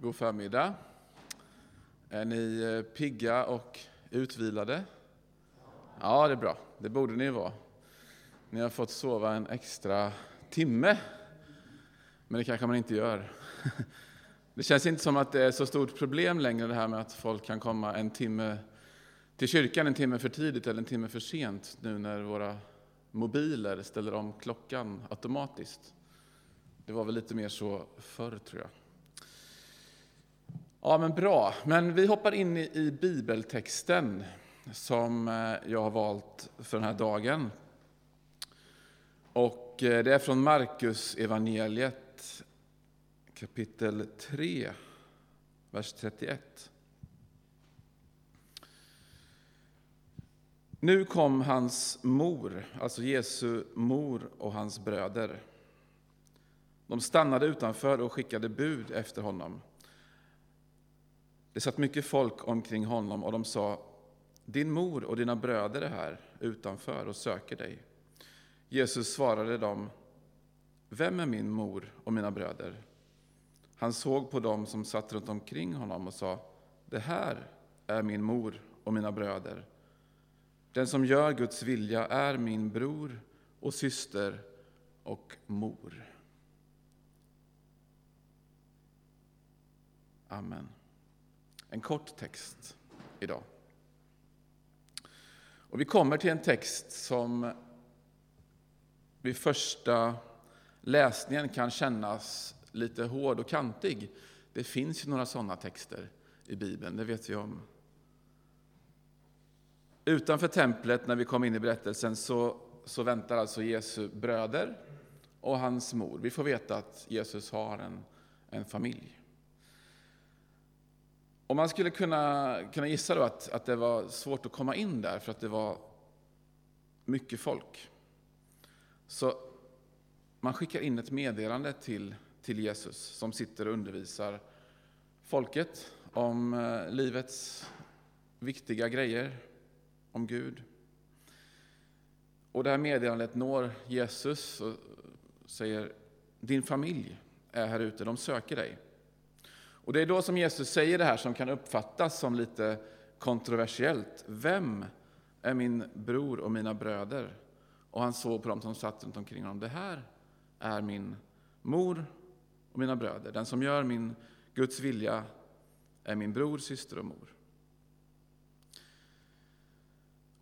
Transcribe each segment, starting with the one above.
God förmiddag. Är ni eh, pigga och utvilade? Ja, det är bra. Det borde ni vara. Ni har fått sova en extra timme. Men det kanske man inte gör. Det känns inte som att det är så stort problem längre det här med att folk kan komma en timme till kyrkan en timme för tidigt eller en timme för sent nu när våra mobiler ställer om klockan automatiskt. Det var väl lite mer så förr, tror jag. Ja, men bra. Men vi hoppar in i bibeltexten som eh, jag har valt för den här dagen. Och eh, det är från Markus evangeliet kapitel 3, vers 31. Nu kom hans mor, alltså Jesu mor och hans bröder. De stannade utanför och skickade bud efter honom. Det satt mycket folk omkring honom och de sa, din mor och dina bröder är här utanför och söker dig. Jesus svarade dem, vem är min mor och mina bröder? Han såg på dem som satt runt omkring honom och sa, det här är min mor och mina bröder. Den som gör Guds vilja är min bror och syster och mor. Amen. En kort text idag. Och vi kommer till en text som vid första läsningen kan kännas lite hård och kantig. Det finns ju några sådana texter i Bibeln, det vet vi om. Utanför templet, när vi kom in i berättelsen, så, så väntar alltså Jesu bröder och hans mor. Vi får veta att Jesus har en, en familj. Och man skulle kunna, kunna gissa då att, att det var svårt att komma in där för att det var mycket folk. Så man skickar in ett meddelande till, till Jesus som sitter och undervisar folket om eh, livets viktiga grejer, om Gud. Och det här meddelandet når Jesus och säger din familj är här ute, de söker dig. Och det är då som Jesus säger det här som kan uppfattas som lite kontroversiellt. Vem är min bror och mina bröder? Och han såg på dem som satt runt omkring honom. Det här är min mor och mina bröder. Den som gör min Guds vilja är min bror, syster och mor.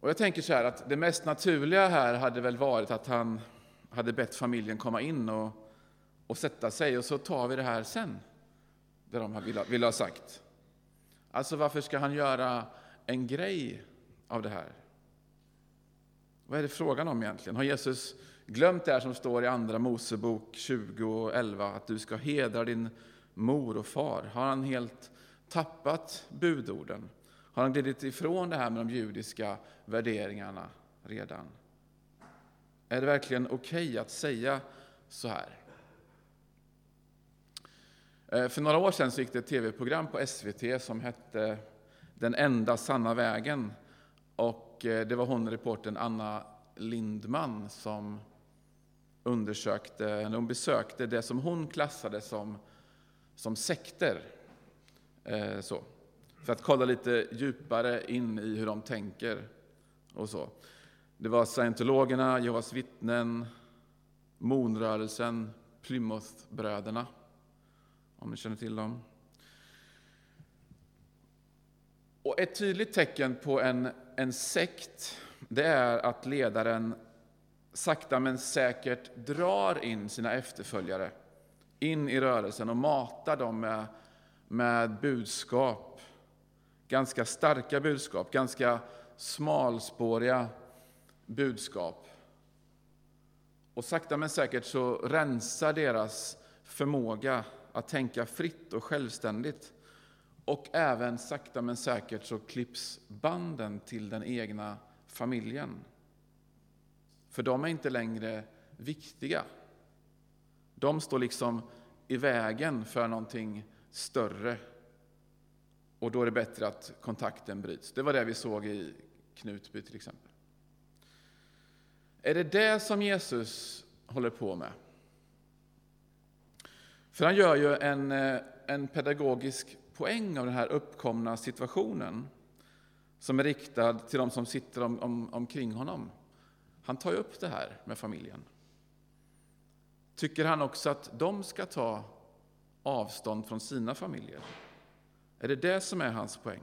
Och jag tänker så här att det mest naturliga här hade väl varit att han hade bett familjen komma in och, och sätta sig och så tar vi det här sen det de vill, vill ha sagt. Alltså varför ska han göra en grej av det här? Vad är det frågan om egentligen? Har Jesus glömt det här som står i Andra Mosebok 20 och 11, att du ska hedra din mor och far? Har han helt tappat budorden? Har han glidit ifrån det här med de judiska värderingarna redan? Är det verkligen okej okay att säga så här? Eh, för några år sedan gick det ett tv-program på SVT som hette Den enda sanna vägen. Och eh, det var hon, reporten Anna Lindman, som undersökte, eller hon besökte det som hon klassade som, som sekter. Eh, så. För att kolla lite djupare in i hur de tänker. och så. Det var scientologerna, Jehovas vittnen, Monrörelsen, Plymouthbröderna om ni känner till dem. Och ett tydligt tecken på en, en sekt, det är att ledaren sakta men säkert drar in sina efterföljare in i rörelsen och matar dem med, med budskap. Ganska starka budskap, ganska smalspåriga budskap. Och sakta men säkert så rensar deras förmåga att tänka fritt och självständigt. Och även sakta men säkert så klipps banden till den egna familjen. För de är inte längre viktiga. De står liksom i vägen för någonting större. Och då är det bättre att kontakten bryts. Det var det vi såg i Knutby till exempel. Är det det som Jesus håller på med? För han gör ju en, eh, en pedagogisk poäng av den här uppkomna situationen som är riktad till de som sitter om, om, omkring honom. Han tar ju upp det här med familjen. Tycker han också att de ska ta avstånd från sina familjer? Är det det som är hans poäng?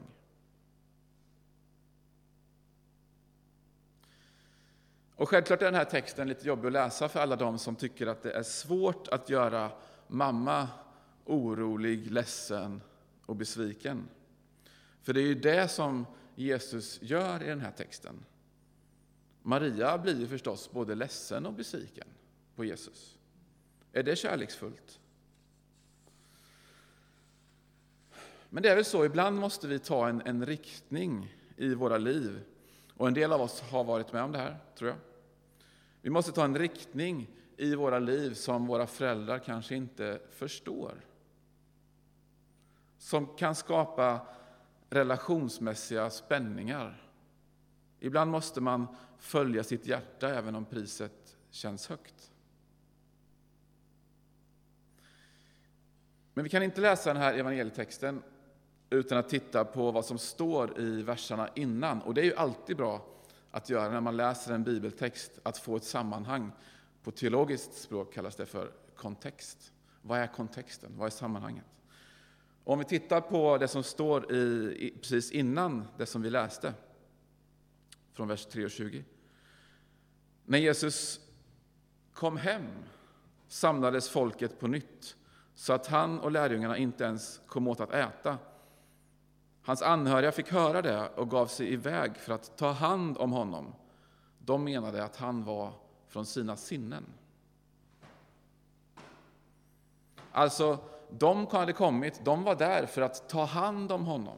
Och självklart är den här texten lite jobbig att läsa för alla de som tycker att det är svårt att göra mamma orolig, ledsen och besviken. För det är ju det som Jesus gör i den här texten. Maria blir ju förstås både ledsen och besviken på Jesus. Är det kärleksfullt? Men det är väl så, ibland måste vi ta en, en riktning i våra liv. Och en del av oss har varit med om det här, tror jag. Vi måste ta en riktning i våra liv som våra föräldrar kanske inte förstår. Som kan skapa relationsmässiga spänningar. Ibland måste man följa sitt hjärta även om priset känns högt. Men vi kan inte läsa den här evangelietexten utan att titta på vad som står i verserna innan. Och det är ju alltid bra att göra när man läser en bibeltext, att få ett sammanhang. På teologiskt språk kallas det för kontext. Vad är kontexten? Vad är sammanhanget? Om vi tittar på det som står i, precis innan det som vi läste, från vers 3 och 20. När Jesus kom hem samlades folket på nytt så att han och lärjungarna inte ens kom åt att äta. Hans anhöriga fick höra det och gav sig iväg för att ta hand om honom. De menade att han var från sina sinnen. Alltså, de hade kommit, de var där för att ta hand om honom.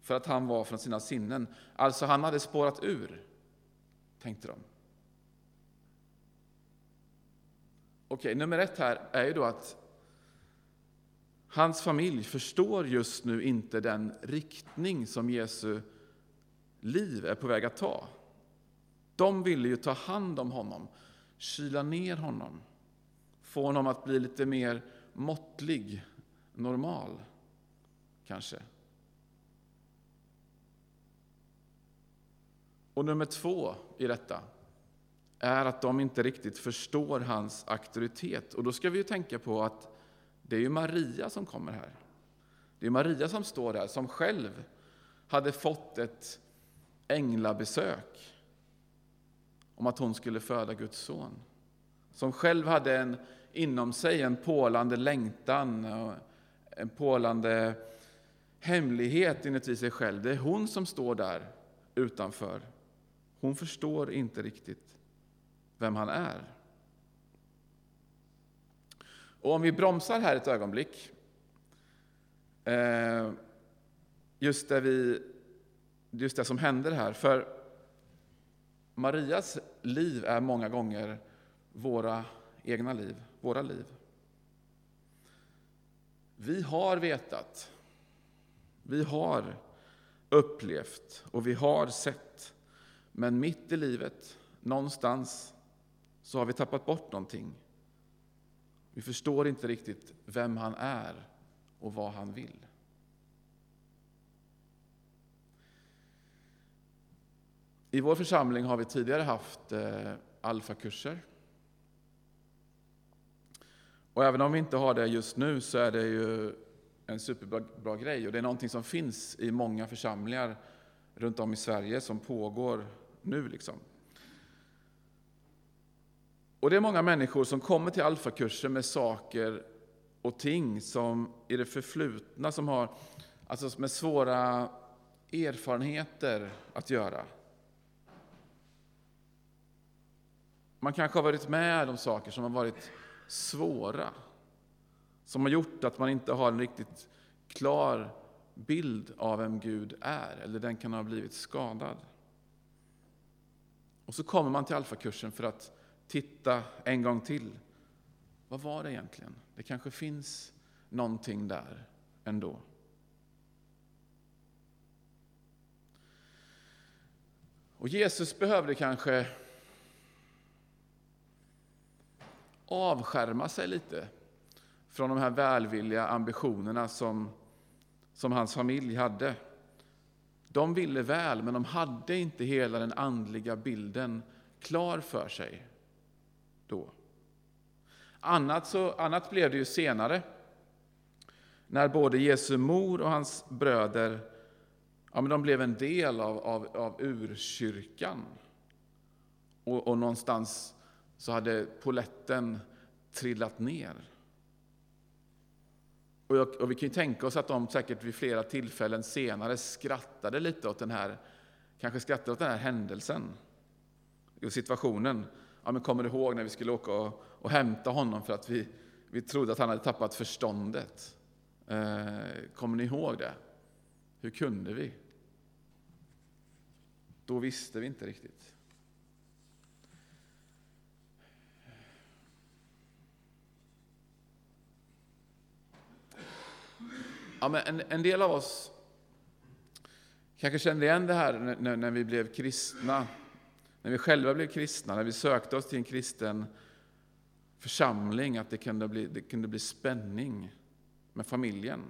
För att han var från sina sinnen. Alltså, han hade spårat ur, tänkte de. Okej, nummer ett här är ju då att Hans familj förstår just nu inte den riktning som Jesu liv är på väg att ta. De ville ju ta hand om honom, kyla ner honom, få honom att bli lite mer måttlig, normal, kanske. Och nummer två i detta är att de inte riktigt förstår hans auktoritet. Och då ska vi ju tänka på att det är ju Maria som kommer här. Det är Maria som står där, som själv hade fått ett änglabesök om att hon skulle föda Guds son. Som själv hade en, inom sig en pålande längtan och en pålande hemlighet inuti sig själv. Det är hon som står där utanför. Hon förstår inte riktigt vem han är. Och om vi bromsar här ett ögonblick, eh, just det, vi, just det som händer här, för Marias liv är många gånger våra egna liv, våra liv. Vi har vetat, vi har upplevt och vi har sett, men mitt i livet, någonstans, så har vi tappat bort någonting. Vi förstår inte riktigt vem han är och vad han vill. I vår församling har vi tidigare haft eh, alfakurser. Och även om vi inte har det just nu så är det ju en superbra bra grej. Och det är någonting som finns i många församlingar runt om i Sverige som pågår nu. Liksom. Och det är många människor som kommer till alfakurser med saker och ting som i det förflutna som har alltså med svåra erfarenheter att göra. Man kanske har varit med om saker som har varit svåra, som har gjort att man inte har en riktigt klar bild av vem Gud är, eller den kan ha blivit skadad. Och så kommer man till alfakursen för att titta en gång till. Vad var det egentligen? Det kanske finns någonting där ändå. Och Jesus behövde kanske avskärma sig lite från de här välvilliga ambitionerna som, som hans familj hade. De ville väl, men de hade inte hela den andliga bilden klar för sig då. Annat, så, annat blev det ju senare, när både Jesu mor och hans bröder ja, men de blev en del av, av, av urkyrkan. Och, och någonstans så hade poletten trillat ner. Och, jag, och, vi kan ju tänka oss att de säkert vid flera tillfällen senare skrattade lite åt den här, kanske skrattade åt den här händelsen och situationen. Ja, men kommer du ihåg när vi skulle åka och, och hämta honom för att vi, vi trodde att han hade tappat förståndet? Eh, kommer ni ihåg det? Hur kunde vi? Då visste vi inte riktigt. Ja, men en, en del av oss kanske kände igen det här när, när vi blev kristna, när vi själva blev kristna, när vi sökte oss till en kristen församling, att det kunde bli, det kunde bli spänning med familjen.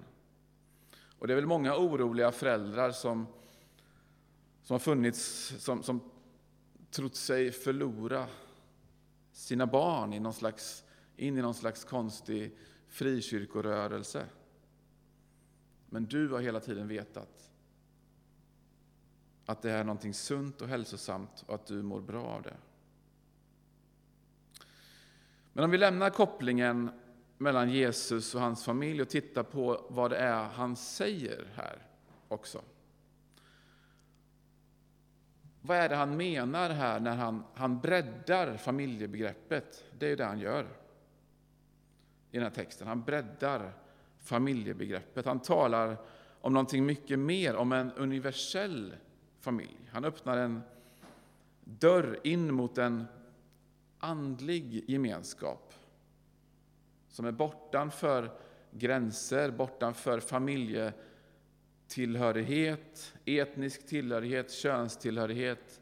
Och det är väl många oroliga föräldrar som, som har funnits, som, som trott sig förlora sina barn i någon slags, in i någon slags konstig frikyrkorörelse. Men du har hela tiden vetat att det är någonting sunt och hälsosamt och att du mår bra av det. Men om vi lämnar kopplingen mellan Jesus och hans familj och tittar på vad det är han säger här också. Vad är det han menar här när han, han breddar familjebegreppet? Det är ju det han gör i den här texten. Han breddar familjebegreppet. Han talar om någonting mycket mer, om en universell familj. Han öppnar en dörr in mot en andlig gemenskap som är bortanför gränser, bortanför familjetillhörighet, etnisk tillhörighet, könstillhörighet,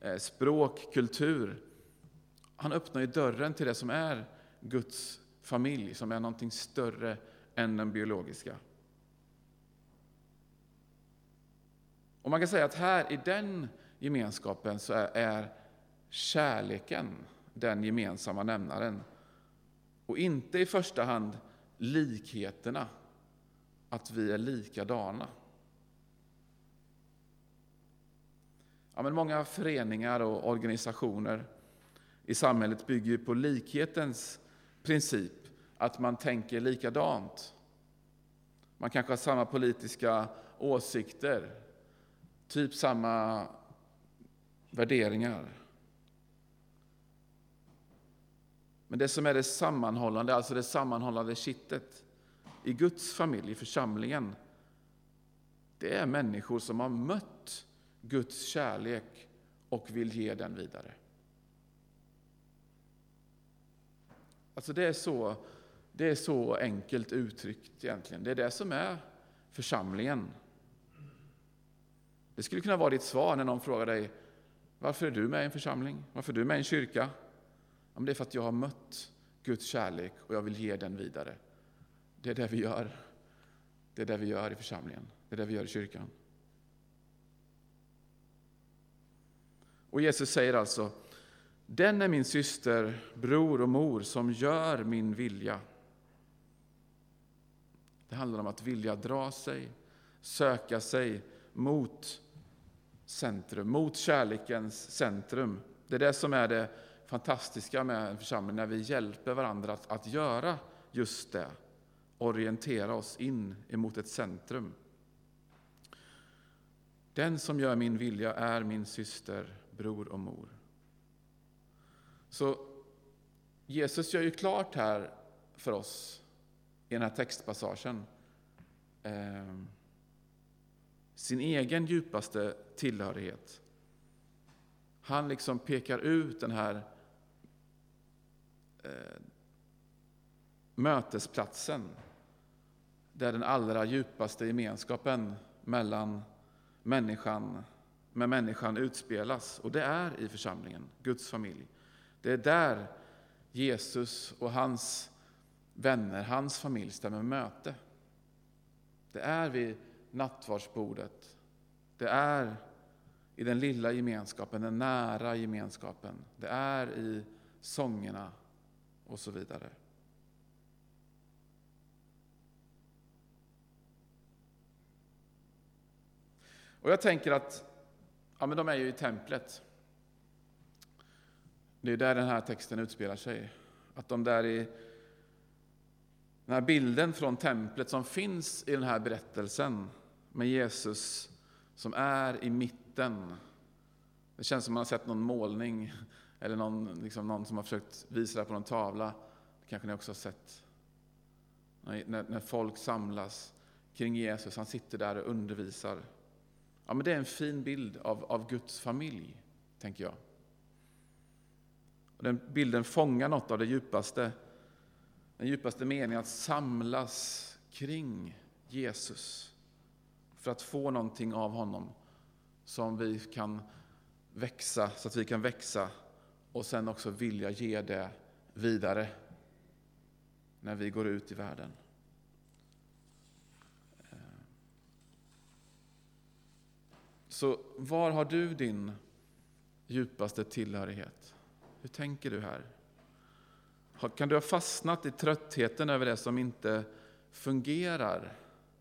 eh, språk, kultur. Han öppnar ju dörren till det som är Guds familj, som är någonting större än den biologiska. Och man kan säga att här i den gemenskapen så är, är kärleken den gemensamma nämnaren. Och inte i första hand likheterna, att vi är likadana. Ja, men många föreningar och organisationer i samhället bygger på likhetens princip att man tänker likadant. Man kanske har samma politiska åsikter, typ samma värderingar. Men det som är det sammanhållande, alltså det sammanhållande kittet i Guds familj, i församlingen, det är människor som har mött Guds kärlek och vill ge den vidare. Alltså det är så det är så enkelt uttryckt egentligen. Det är det som är församlingen. Det skulle kunna vara ditt svar när någon frågar dig varför är du med i en församling? Varför är du med i en kyrka? Ja, det är för att jag har mött Guds kärlek och jag vill ge den vidare. Det är det vi gör. Det är det vi gör i församlingen. Det är det vi gör i kyrkan. Och Jesus säger alltså, den är min syster, bror och mor som gör min vilja. Det handlar om att vilja dra sig, söka sig mot centrum, mot kärlekens centrum. Det är det som är det fantastiska med en församling, när vi hjälper varandra att, att göra just det. Orientera oss in emot ett centrum. Den som gör min vilja är min syster, bror och mor. Så Jesus gör ju klart här för oss i den här textpassagen eh, sin egen djupaste tillhörighet. Han liksom pekar ut den här eh, mötesplatsen där den allra djupaste gemenskapen mellan människan, med människan utspelas. Och det är i församlingen, Guds familj. Det är där Jesus och hans vänner, hans familj stämmer möte. Det är vid nattvardsbordet. Det är i den lilla gemenskapen, den nära gemenskapen. Det är i sångerna och så vidare. Och jag tänker att ja, men de är ju i templet. Det är där den här texten utspelar sig. Att de där i den här bilden från templet som finns i den här berättelsen med Jesus som är i mitten. Det känns som man har sett någon målning eller någon, liksom någon som har försökt visa det på någon tavla. Det kanske ni också har sett. När, när folk samlas kring Jesus, han sitter där och undervisar. Ja, men det är en fin bild av, av Guds familj, tänker jag. Och den bilden fångar något av det djupaste, den djupaste meningen att samlas kring Jesus för att få någonting av honom som vi kan växa, så att vi kan växa och sen också vilja ge det vidare när vi går ut i världen. Så var har du din djupaste tillhörighet? Hur tänker du här? Kan du ha fastnat i tröttheten över det som inte fungerar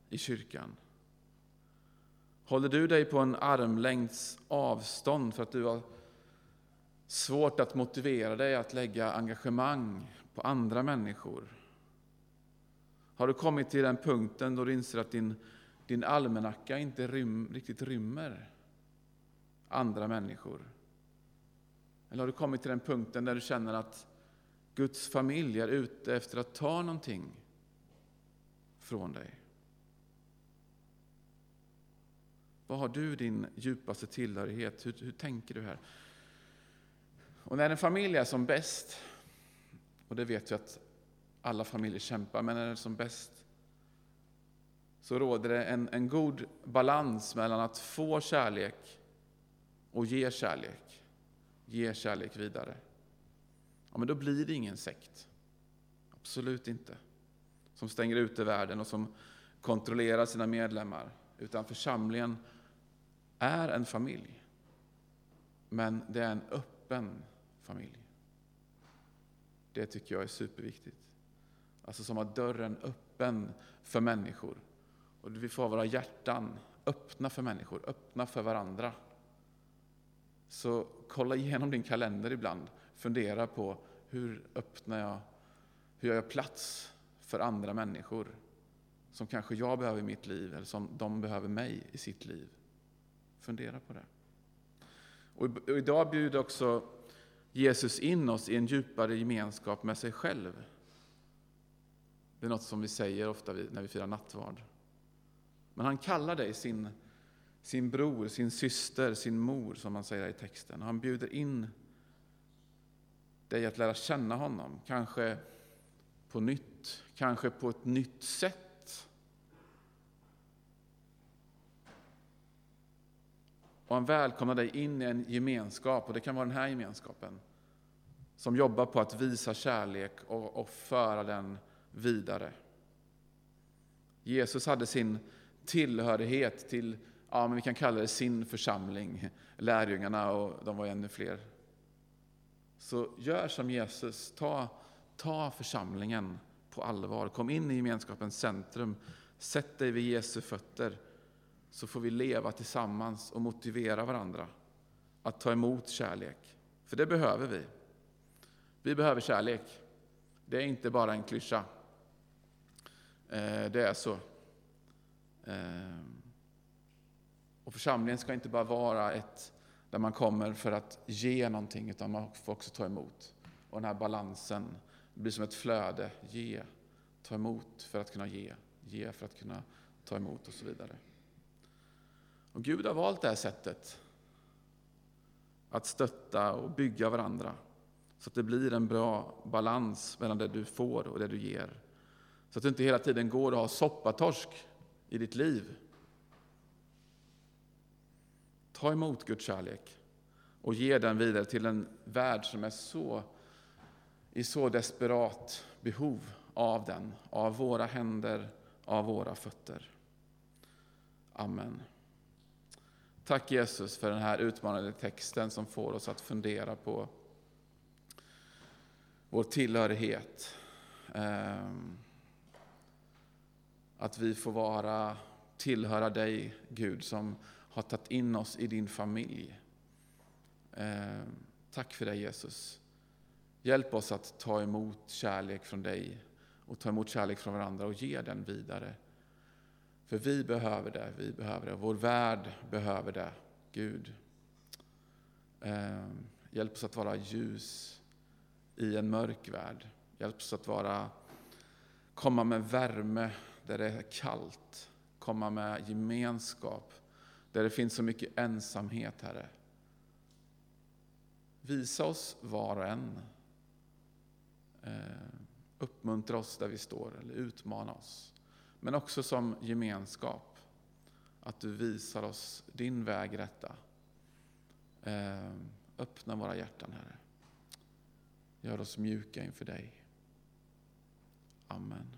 i kyrkan? Håller du dig på en armlängds avstånd för att du har svårt att motivera dig att lägga engagemang på andra människor? Har du kommit till den punkten då du inser att din, din almanacka inte rym, riktigt rymmer andra människor? Eller har du kommit till den punkten där du känner att Guds familj är ute efter att ta någonting från dig? Vad har du din djupaste tillhörighet? Hur, hur tänker du här? Och när en familj är som bäst, och det vet vi att alla familjer kämpar, men när den är som bäst så råder det en, en god balans mellan att få kärlek och ge kärlek. Ge kärlek vidare. Ja, men då blir det ingen sekt. Absolut inte. Som stänger ute världen och som kontrollerar sina medlemmar. Utan församlingen är en familj. Men det är en öppen familj. Det tycker jag är superviktigt. Alltså som har dörren öppen för människor. Och vi får ha våra hjärtan öppna för människor, öppna för varandra. Så kolla igenom din kalender ibland. Fundera på hur öppnar jag, hur gör jag plats för andra människor som kanske jag behöver i mitt liv eller som de behöver mig i sitt liv. Fundera på det. Och idag bjuder också Jesus in oss i en djupare gemenskap med sig själv. Det är något som vi säger ofta när vi firar nattvard. Men han kallar dig sin, sin bror, sin syster, sin mor, som man säger i texten. Han bjuder in dig att lära känna honom, kanske på nytt, kanske på ett nytt sätt Och han välkomnar dig in i en gemenskap, och det kan vara den här gemenskapen, som jobbar på att visa kärlek och, och föra den vidare. Jesus hade sin tillhörighet till, ja men vi kan kalla det sin församling, lärjungarna och de var ännu fler. Så gör som Jesus, ta, ta församlingen på allvar. Kom in i gemenskapens centrum, sätt dig vid Jesu fötter så får vi leva tillsammans och motivera varandra att ta emot kärlek. För det behöver vi. Vi behöver kärlek. Det är inte bara en klyscha. Eh, det är så. Eh, och församlingen ska inte bara vara ett där man kommer för att ge någonting, utan man får också ta emot. Och den här balansen blir som ett flöde. Ge, ta emot för att kunna ge, ge för att kunna ta emot och så vidare. Och Gud har valt det här sättet att stötta och bygga varandra så att det blir en bra balans mellan det du får och det du ger. Så att du inte hela tiden går och har soppatorsk i ditt liv. Ta emot Guds kärlek och ge den vidare till en värld som är så i så desperat behov av den, av våra händer, av våra fötter. Amen. Tack Jesus för den här utmanande texten som får oss att fundera på vår tillhörighet. Ehm, att vi får vara, tillhöra dig, Gud, som har tagit in oss i din familj. Ehm, tack för det Jesus. Hjälp oss att ta emot kärlek från dig och ta emot kärlek från varandra och ge den vidare. För vi behöver det, vi behöver det. Vår värld behöver det, Gud. Ehm, hjälp oss att vara ljus i en mörk värld. Hjälp oss att vara, komma med värme där det är kallt. Komma med gemenskap där det finns så mycket ensamhet, Herre. Visa oss var och en. Eh, uppmuntra oss där vi står, eller utmana oss men också som gemenskap. Att du visar oss din väg rätta. Eh, öppna våra hjärtan, Herre. Gör oss mjuka inför dig. Amen.